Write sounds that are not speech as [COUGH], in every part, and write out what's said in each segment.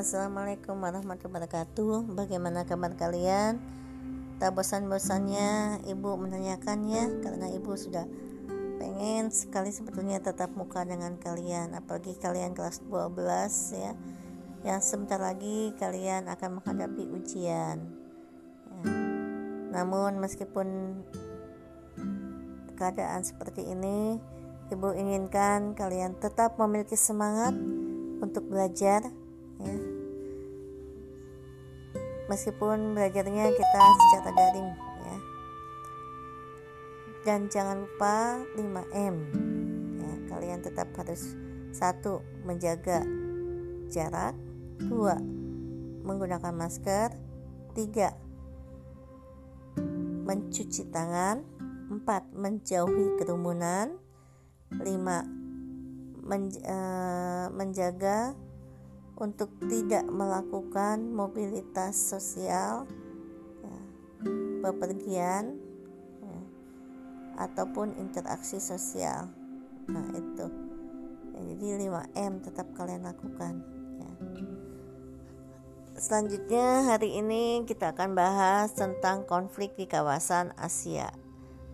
Assalamualaikum warahmatullahi wabarakatuh. Bagaimana kabar kalian? Tak bosan-bosannya. Ibu menanyakannya Karena ibu sudah pengen sekali sebetulnya tetap muka dengan kalian. Apalagi kalian kelas 12 ya. Yang sebentar lagi kalian akan menghadapi ujian. Ya. Namun meskipun keadaan seperti ini Ibu inginkan kalian tetap memiliki semangat untuk belajar ya. Meskipun belajarnya kita secara daring ya. Dan jangan lupa 5M ya. Kalian tetap harus satu menjaga jarak dua menggunakan masker tiga mencuci tangan empat menjauhi kerumunan lima men, uh, menjaga untuk tidak melakukan mobilitas sosial, ya, bepergian, ya, ataupun interaksi sosial. Nah itu, ya, jadi 5M tetap kalian lakukan. Ya. Selanjutnya hari ini kita akan bahas tentang konflik di kawasan Asia.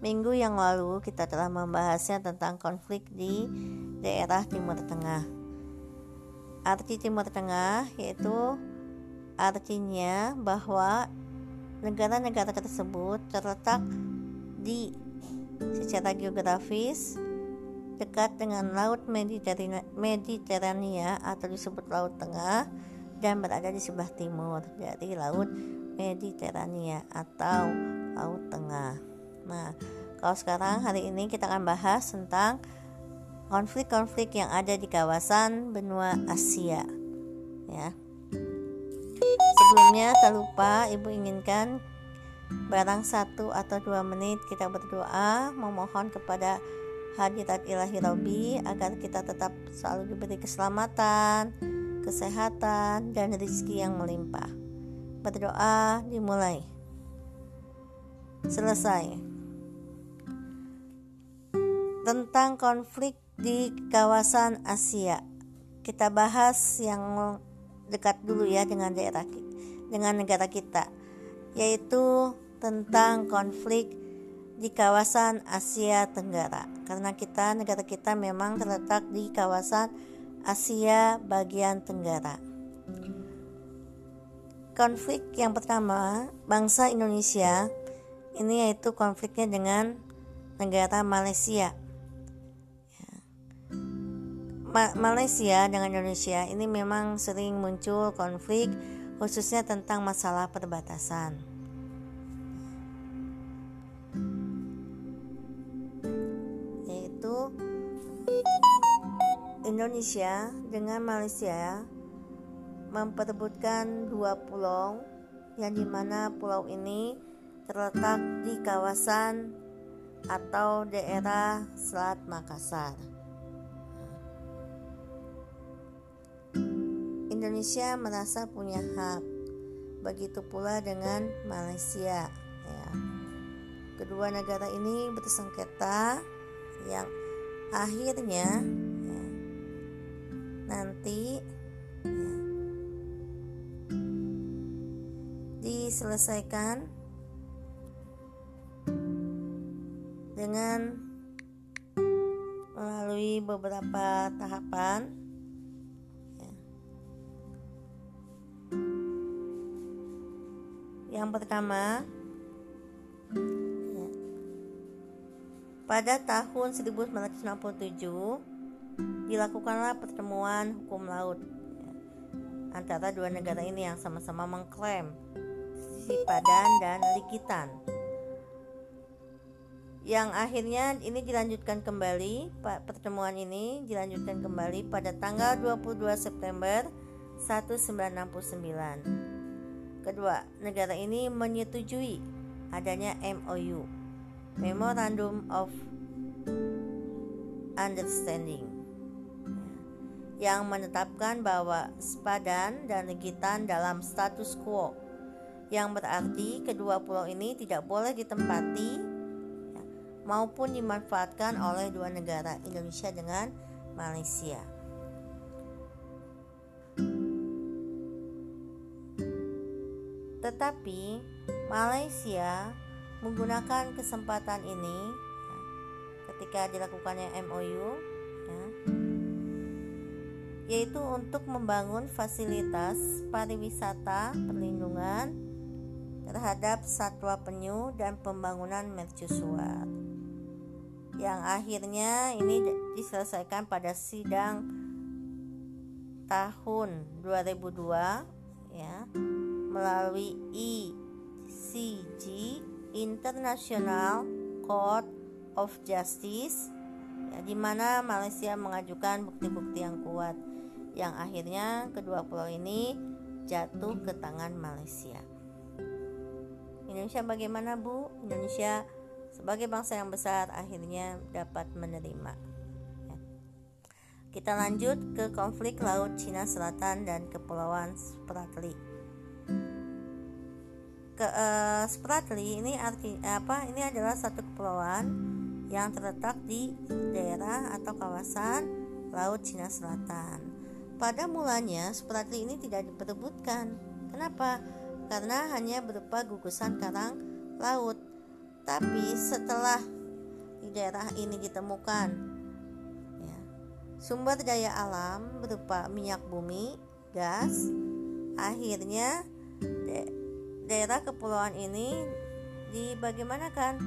Minggu yang lalu kita telah membahasnya tentang konflik di daerah Timur Tengah arti Timur Tengah yaitu artinya bahwa negara-negara tersebut terletak di secara geografis dekat dengan Laut Mediterania, Mediterania atau disebut Laut Tengah dan berada di sebelah timur dari Laut Mediterania atau Laut Tengah. Nah, kalau sekarang hari ini kita akan bahas tentang konflik-konflik yang ada di kawasan benua Asia. Ya. Sebelumnya tak lupa ibu inginkan barang satu atau dua menit kita berdoa memohon kepada hadirat ilahi Robi agar kita tetap selalu diberi keselamatan, kesehatan, dan rezeki yang melimpah. Berdoa dimulai. Selesai. Tentang konflik di kawasan Asia. Kita bahas yang dekat dulu ya dengan daerah dengan negara kita, yaitu tentang konflik di kawasan Asia Tenggara. Karena kita negara kita memang terletak di kawasan Asia bagian Tenggara. Konflik yang pertama, bangsa Indonesia ini yaitu konfliknya dengan negara Malaysia Ma Malaysia dengan Indonesia ini memang sering muncul konflik khususnya tentang masalah perbatasan. Yaitu Indonesia dengan Malaysia memperebutkan dua pulau yang di mana pulau ini terletak di kawasan atau daerah Selat Makassar. Indonesia merasa punya hak. Begitu pula dengan Malaysia. Ya. Kedua negara ini bersengketa yang akhirnya ya, nanti ya, diselesaikan dengan melalui beberapa tahapan pertama, ya, pada tahun 1967 dilakukanlah pertemuan hukum laut ya, antara dua negara ini yang sama-sama mengklaim Sipadan dan Likitan. Yang akhirnya ini dilanjutkan kembali, pertemuan ini dilanjutkan kembali pada tanggal 22 September 1969. Kedua, negara ini menyetujui adanya MOU, Memorandum of Understanding, yang menetapkan bahwa Sepadan dan Legitan dalam status quo, yang berarti kedua pulau ini tidak boleh ditempati maupun dimanfaatkan oleh dua negara Indonesia dengan Malaysia. Tetapi Malaysia menggunakan kesempatan ini ya, ketika dilakukannya MOU ya, yaitu untuk membangun fasilitas pariwisata perlindungan terhadap satwa penyu dan pembangunan mercusuar. Yang akhirnya ini diselesaikan pada sidang tahun 2002 ya melalui ECG International Court of Justice ya, di mana Malaysia mengajukan bukti-bukti yang kuat yang akhirnya kedua pulau ini jatuh ke tangan Malaysia. Indonesia bagaimana Bu? Indonesia sebagai bangsa yang besar akhirnya dapat menerima. Ya. Kita lanjut ke konflik Laut Cina Selatan dan Kepulauan Spratly. Ke uh, Spratly ini arti apa? Ini adalah satu kepulauan yang terletak di daerah atau kawasan Laut Cina Selatan. Pada mulanya, Spratly ini tidak diperebutkan. Kenapa? Karena hanya berupa gugusan karang laut. Tapi setelah di daerah ini ditemukan ya, sumber daya alam berupa minyak bumi, gas, akhirnya daerah kepulauan ini dibagaimanakan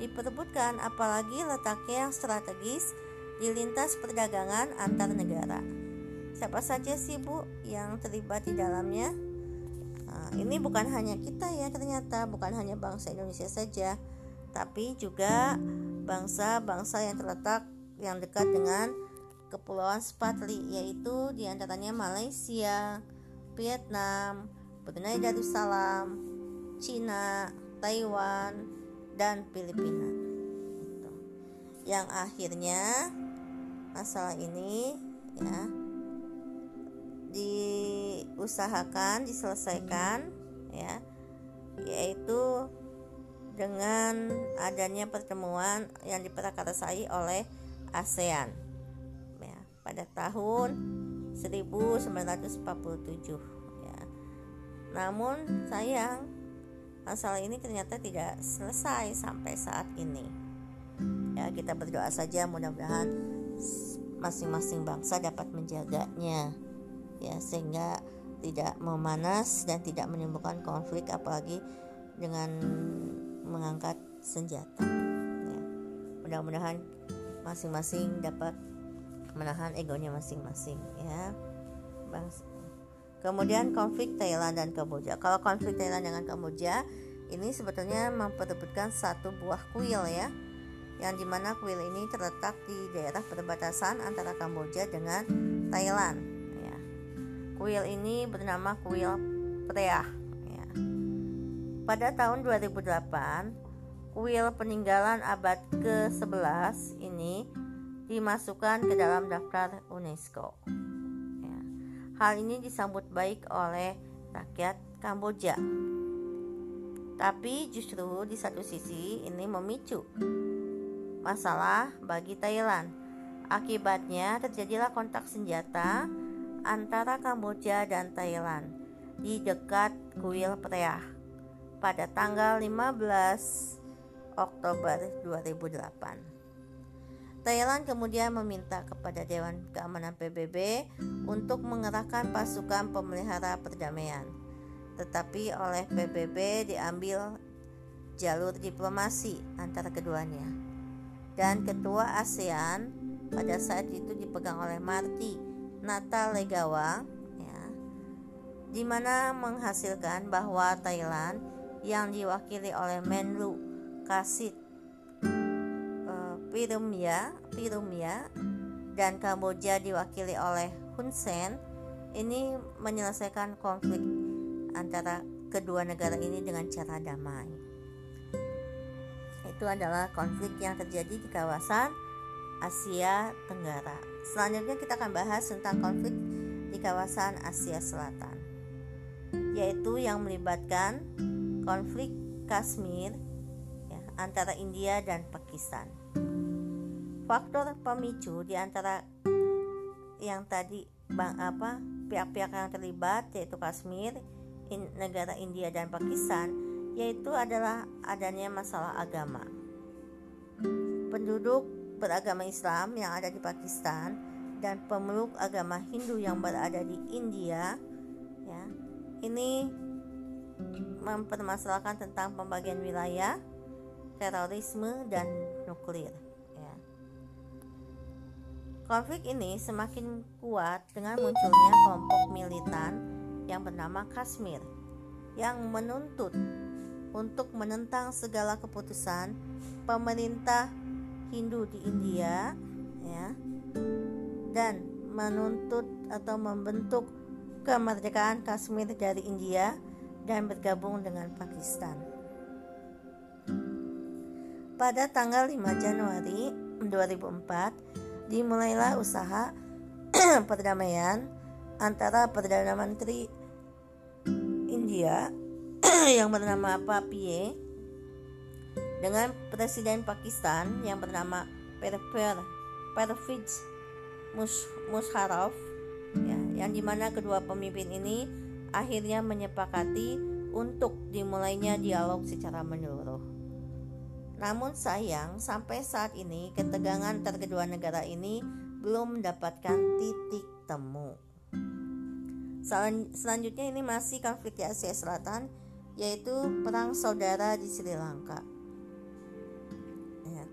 diperebutkan apalagi letaknya yang strategis di lintas perdagangan antar negara. Siapa saja sih Bu yang terlibat di dalamnya? Nah, ini bukan hanya kita ya ternyata, bukan hanya bangsa Indonesia saja, tapi juga bangsa-bangsa yang terletak yang dekat dengan Kepulauan Spratly yaitu di antaranya Malaysia, Vietnam, Brunei Darussalam, Cina, Taiwan, dan Filipina. Yang akhirnya masalah ini ya diusahakan diselesaikan ya yaitu dengan adanya pertemuan yang diperakarsai oleh ASEAN ya, pada tahun 1947 ya. Namun sayang masalah ini ternyata tidak selesai sampai saat ini. Ya, kita berdoa saja mudah-mudahan masing-masing bangsa dapat menjaganya ya sehingga tidak memanas dan tidak menimbulkan konflik apalagi dengan mengangkat senjata ya. mudah-mudahan masing-masing dapat menahan egonya masing-masing ya. Kemudian konflik Thailand dan Kamboja kalau konflik Thailand dengan Kamboja ini sebetulnya memperebutkan satu buah kuil ya yang di mana kuil ini terletak di daerah perbatasan antara Kamboja dengan Thailand Kuil ini bernama kuil Preah. Ya. Pada tahun 2008, kuil peninggalan abad ke-11 ini dimasukkan ke dalam daftar UNESCO. Hal ini disambut baik oleh rakyat Kamboja. Tapi justru di satu sisi ini memicu masalah bagi Thailand. Akibatnya terjadilah kontak senjata antara Kamboja dan Thailand di dekat kuil Preah pada tanggal 15 Oktober 2008. Thailand kemudian meminta kepada Dewan Keamanan PBB untuk mengerahkan pasukan pemelihara perdamaian. Tetapi oleh PBB diambil jalur diplomasi antara keduanya. Dan ketua ASEAN pada saat itu dipegang oleh Marty Nata Legawa ya, di mana menghasilkan bahwa Thailand yang diwakili oleh Menlu Kasit Pirumia, Pirumia dan Kamboja diwakili oleh Hun Sen ini menyelesaikan konflik antara kedua negara ini dengan cara damai. Itu adalah konflik yang terjadi di kawasan Asia Tenggara. Selanjutnya kita akan bahas tentang konflik di kawasan Asia Selatan, yaitu yang melibatkan konflik Kashmir ya, antara India dan Pakistan. Faktor pemicu di antara yang tadi bang apa pihak-pihak yang terlibat yaitu Kashmir in, negara India dan Pakistan yaitu adalah adanya masalah agama. Penduduk beragama Islam yang ada di Pakistan dan pemeluk agama Hindu yang berada di India ya ini mempermasalahkan tentang pembagian wilayah terorisme dan nuklir. Konflik ini semakin kuat dengan munculnya kelompok militan yang bernama Kashmir yang menuntut untuk menentang segala keputusan pemerintah Hindu di India ya dan menuntut atau membentuk kemerdekaan Kashmir dari India dan bergabung dengan Pakistan. Pada tanggal 5 Januari 2004 dimulailah usaha [CLEARS THROAT] perdamaian antara Perdana Menteri India [CLEARS THROAT] yang bernama Papie dengan Presiden Pakistan yang bernama Perver Pervez Mus Musharraf ya, yang di mana kedua pemimpin ini akhirnya menyepakati untuk dimulainya dialog secara menyeluruh. Namun sayang sampai saat ini ketegangan antar kedua negara ini belum mendapatkan titik temu. Selanjutnya ini masih konflik di Asia Selatan yaitu perang saudara di Sri Lanka. Ya.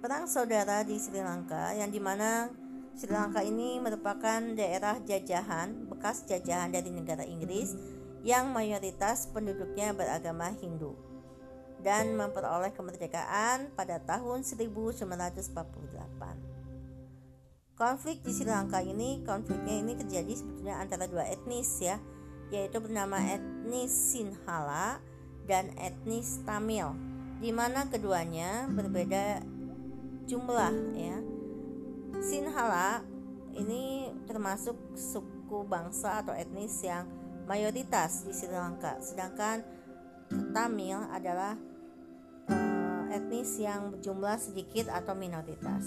Perang saudara di Sri Lanka yang di mana Sri Lanka ini merupakan daerah jajahan bekas jajahan dari negara Inggris yang mayoritas penduduknya beragama Hindu dan memperoleh kemerdekaan pada tahun 1948. Konflik di Sri Lanka ini, konfliknya ini terjadi sebetulnya antara dua etnis ya, yaitu bernama etnis Sinhala dan etnis Tamil, di mana keduanya berbeda jumlah ya. Sinhala ini termasuk suku bangsa atau etnis yang mayoritas di Sri Lanka, sedangkan Tamil adalah uh, etnis yang berjumlah sedikit atau minoritas.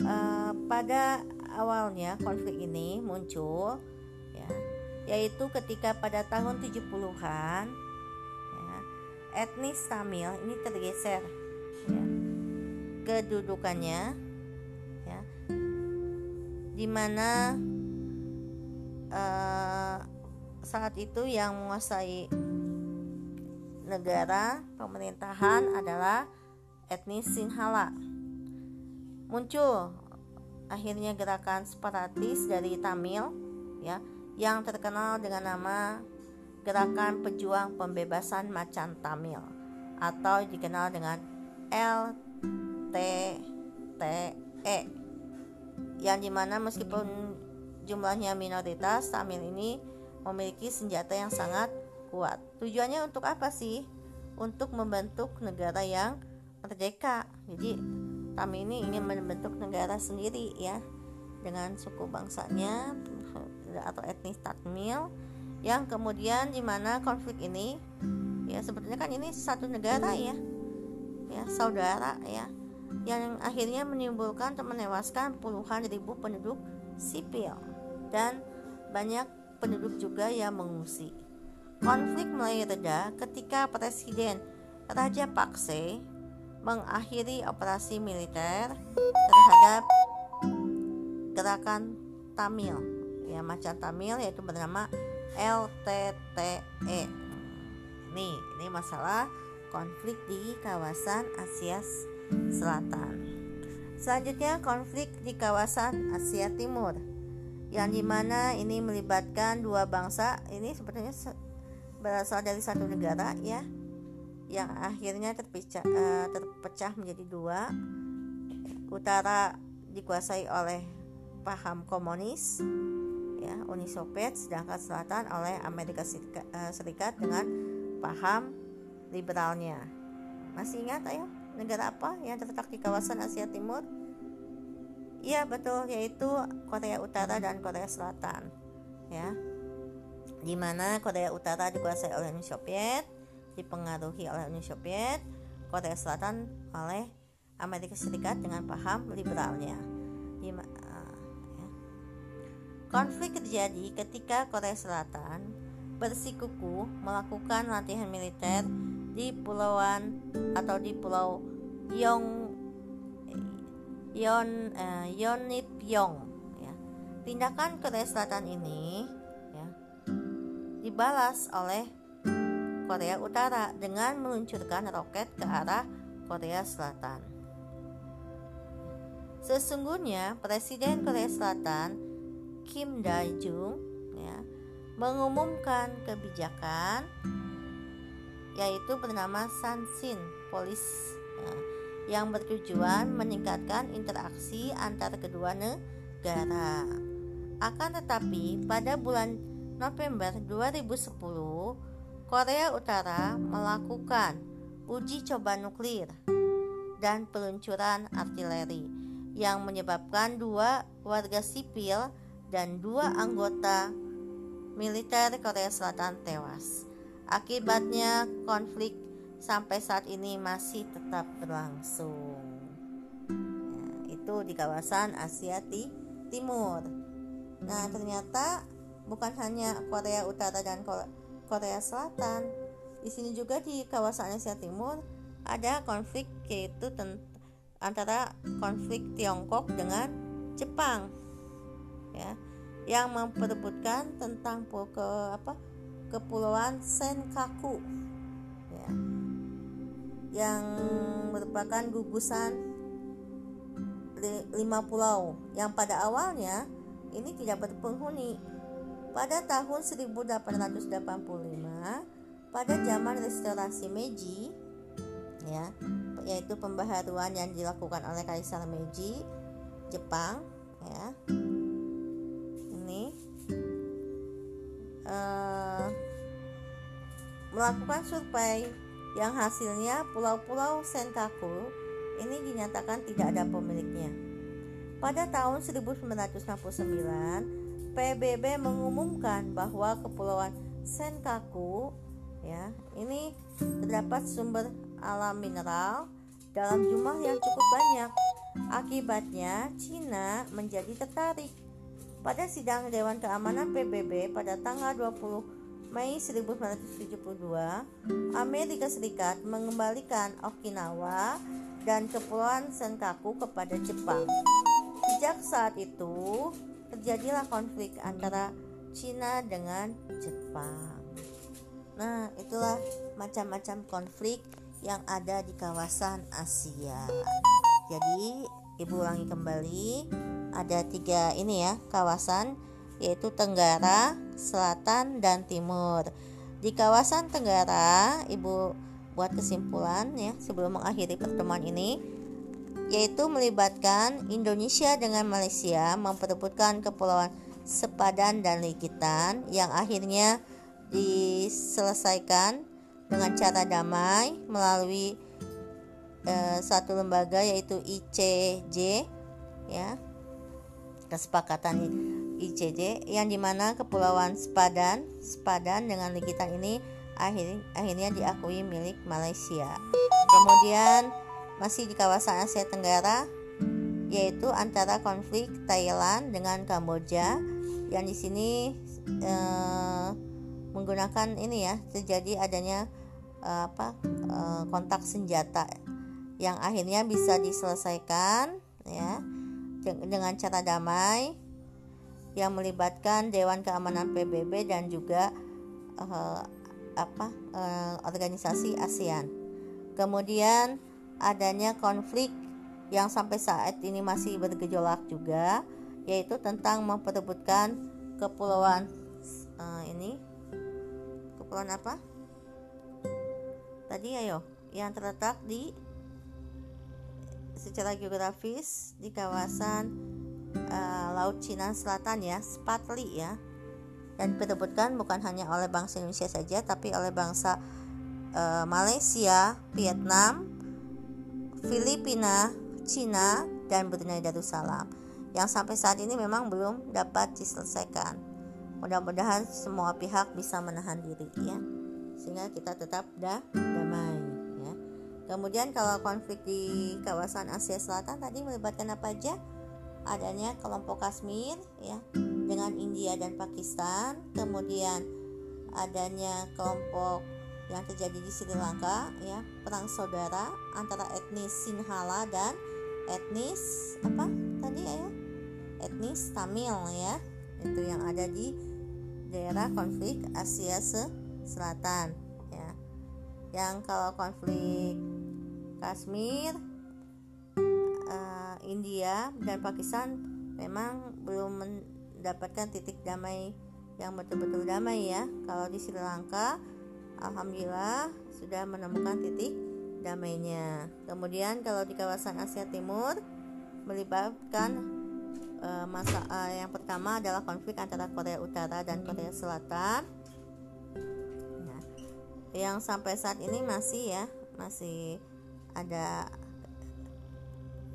uh, pada awalnya konflik ini muncul ya yaitu ketika pada tahun 70-an ya, etnis Tamil ini tergeser ya, kedudukannya. ya di mana uh, saat itu yang menguasai negara pemerintahan adalah etnis Sinhala. Muncul akhirnya gerakan separatis dari Tamil ya yang terkenal dengan nama Gerakan Pejuang Pembebasan Macan Tamil atau dikenal dengan LTTE yang di mana meskipun jumlahnya minoritas Tamil ini memiliki senjata yang sangat kuat. Tujuannya untuk apa sih? Untuk membentuk negara yang merdeka. Jadi kami ini ingin membentuk negara sendiri ya dengan suku bangsanya atau etnis Tamil yang kemudian di mana konflik ini ya sebetulnya kan ini satu negara ya ya saudara ya yang akhirnya menimbulkan atau menewaskan puluhan ribu penduduk sipil dan banyak penduduk juga yang mengungsi. Konflik mulai reda ketika Presiden Raja Pakse mengakhiri operasi militer terhadap gerakan Tamil ya macan Tamil yaitu bernama LTTE nih ini masalah konflik di kawasan Asia Selatan selanjutnya konflik di kawasan Asia Timur yang di mana ini melibatkan dua bangsa ini sebenarnya berasal dari satu negara ya yang akhirnya terpecah, uh, terpecah menjadi dua. Utara dikuasai oleh paham komunis, ya Uni Soviet, sedangkan selatan oleh Amerika uh, Serikat dengan paham liberalnya. Masih ingat ayo negara apa yang terletak di kawasan Asia Timur? Iya betul, yaitu Korea Utara dan Korea Selatan. Ya, di mana Korea Utara dikuasai oleh Uni Soviet, dipengaruhi oleh Uni Soviet, Korea Selatan oleh Amerika Serikat dengan paham liberalnya. di, uh, ya. Konflik terjadi ketika Korea Selatan bersikuku melakukan latihan militer di pulauan atau di pulau Yong Yon uh, Yonipyong ya. Tindakan Korea Selatan ini ya, dibalas oleh Korea Utara dengan meluncurkan roket ke arah Korea Selatan. Sesungguhnya Presiden Korea Selatan Kim Dae-jung ya, mengumumkan kebijakan yaitu bernama Sansin Polis ya, yang bertujuan meningkatkan interaksi antar kedua negara. Akan tetapi pada bulan November 2010 Korea Utara melakukan uji coba nuklir dan peluncuran artileri yang menyebabkan dua warga sipil dan dua anggota militer Korea Selatan tewas. Akibatnya konflik sampai saat ini masih tetap berlangsung. Nah, itu di kawasan Asia Timur. Nah, ternyata bukan hanya Korea Utara dan Korea Selatan. Di sini juga di kawasan Asia Timur ada konflik yaitu antara konflik Tiongkok dengan Jepang. Ya, yang memperebutkan tentang ke apa? Kepulauan Senkaku. Ya. Yang merupakan gugusan lima pulau yang pada awalnya ini tidak berpenghuni pada tahun 1885, pada zaman restorasi Meiji, ya, yaitu pembaharuan yang dilakukan oleh Kaisar Meiji, Jepang, ya. Ini uh, melakukan survei yang hasilnya pulau-pulau Senkaku ini dinyatakan tidak ada pemiliknya. Pada tahun 1969, PBB mengumumkan bahwa kepulauan Senkaku ya ini terdapat sumber alam mineral dalam jumlah yang cukup banyak. Akibatnya Cina menjadi tertarik. Pada sidang Dewan Keamanan PBB pada tanggal 20 Mei 1972, Amerika Serikat mengembalikan Okinawa dan kepulauan Senkaku kepada Jepang. Sejak saat itu, terjadilah konflik antara Cina dengan Jepang. Nah, itulah macam-macam konflik yang ada di kawasan Asia. Jadi, ibu ulangi kembali, ada tiga ini ya kawasan yaitu Tenggara, Selatan, dan Timur. Di kawasan Tenggara, ibu buat kesimpulan ya sebelum mengakhiri pertemuan ini yaitu melibatkan Indonesia dengan Malaysia memperebutkan kepulauan Sepadan dan Likitan yang akhirnya diselesaikan dengan cara damai melalui eh, satu lembaga yaitu ICJ ya kesepakatan ICJ yang di mana kepulauan Sepadan Sepadan dengan Likitan ini akhir, akhirnya diakui milik Malaysia. Kemudian masih di kawasan Asia Tenggara yaitu antara konflik Thailand dengan Kamboja yang di sini eh, menggunakan ini ya terjadi adanya eh, apa eh, kontak senjata yang akhirnya bisa diselesaikan ya dengan cara damai yang melibatkan Dewan Keamanan PBB dan juga eh, apa eh, organisasi ASEAN. Kemudian adanya konflik yang sampai saat ini masih bergejolak juga yaitu tentang memperebutkan kepulauan uh, ini kepulauan apa tadi ayo yang terletak di secara geografis di kawasan uh, Laut Cina Selatan ya Spratly ya dan diperebutkan bukan hanya oleh bangsa Indonesia saja tapi oleh bangsa uh, Malaysia, Vietnam, Filipina, Cina, dan Brunei Darussalam yang sampai saat ini memang belum dapat diselesaikan. Mudah-mudahan semua pihak bisa menahan diri ya, sehingga kita tetap dah damai ya. Kemudian kalau konflik di kawasan Asia Selatan tadi melibatkan apa aja? Adanya kelompok Kashmir ya dengan India dan Pakistan. Kemudian adanya kelompok yang terjadi di Sri Lanka ya perang saudara antara etnis Sinhala dan etnis apa tadi ya etnis Tamil ya itu yang ada di daerah konflik Asia Selatan ya. Yang kalau konflik Kashmir India dan Pakistan memang belum mendapatkan titik damai yang betul-betul damai ya kalau di Sri Lanka Alhamdulillah sudah menemukan titik damainya. Kemudian kalau di kawasan Asia Timur melibatkan uh, masa uh, yang pertama adalah konflik antara Korea Utara dan Korea Selatan. Nah, yang sampai saat ini masih ya masih ada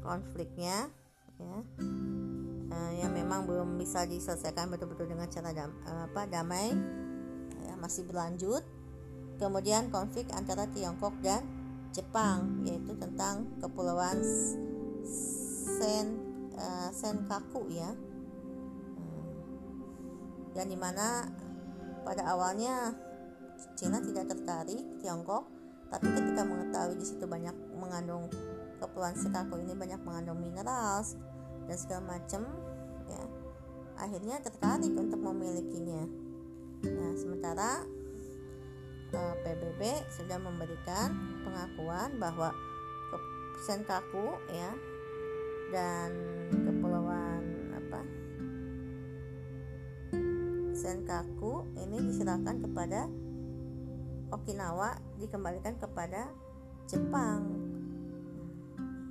konfliknya ya uh, yang memang belum bisa diselesaikan betul-betul dengan cara dam, uh, apa damai ya, masih berlanjut Kemudian konflik antara Tiongkok dan Jepang yaitu tentang kepulauan Sen uh, Senkaku ya. Hmm. Dan di mana pada awalnya Cina tidak tertarik Tiongkok, tapi ketika mengetahui di situ banyak mengandung kepulauan Senkaku ini banyak mengandung mineral dan segala macam, ya, akhirnya tertarik untuk memilikinya. Nah, sementara Eh, PBB sudah memberikan pengakuan bahwa Senkaku ya dan kepulauan apa? Senkaku ini diserahkan kepada Okinawa dikembalikan kepada Jepang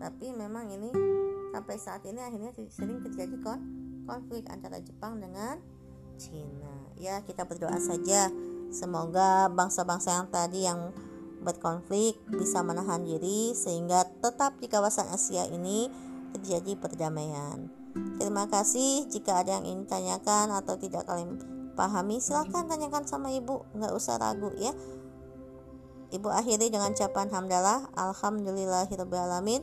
tapi memang ini sampai saat ini akhirnya sering terjadi konflik antara Jepang dengan Cina ya kita berdoa saja Semoga bangsa-bangsa yang tadi yang berkonflik bisa menahan diri sehingga tetap di kawasan Asia ini terjadi perdamaian. Terima kasih. Jika ada yang ingin tanyakan atau tidak kalian pahami, silahkan tanyakan sama ibu. Nggak usah ragu ya. Ibu akhiri dengan ucapan hamdalah. Alhamdulillahirrahmanirrahim.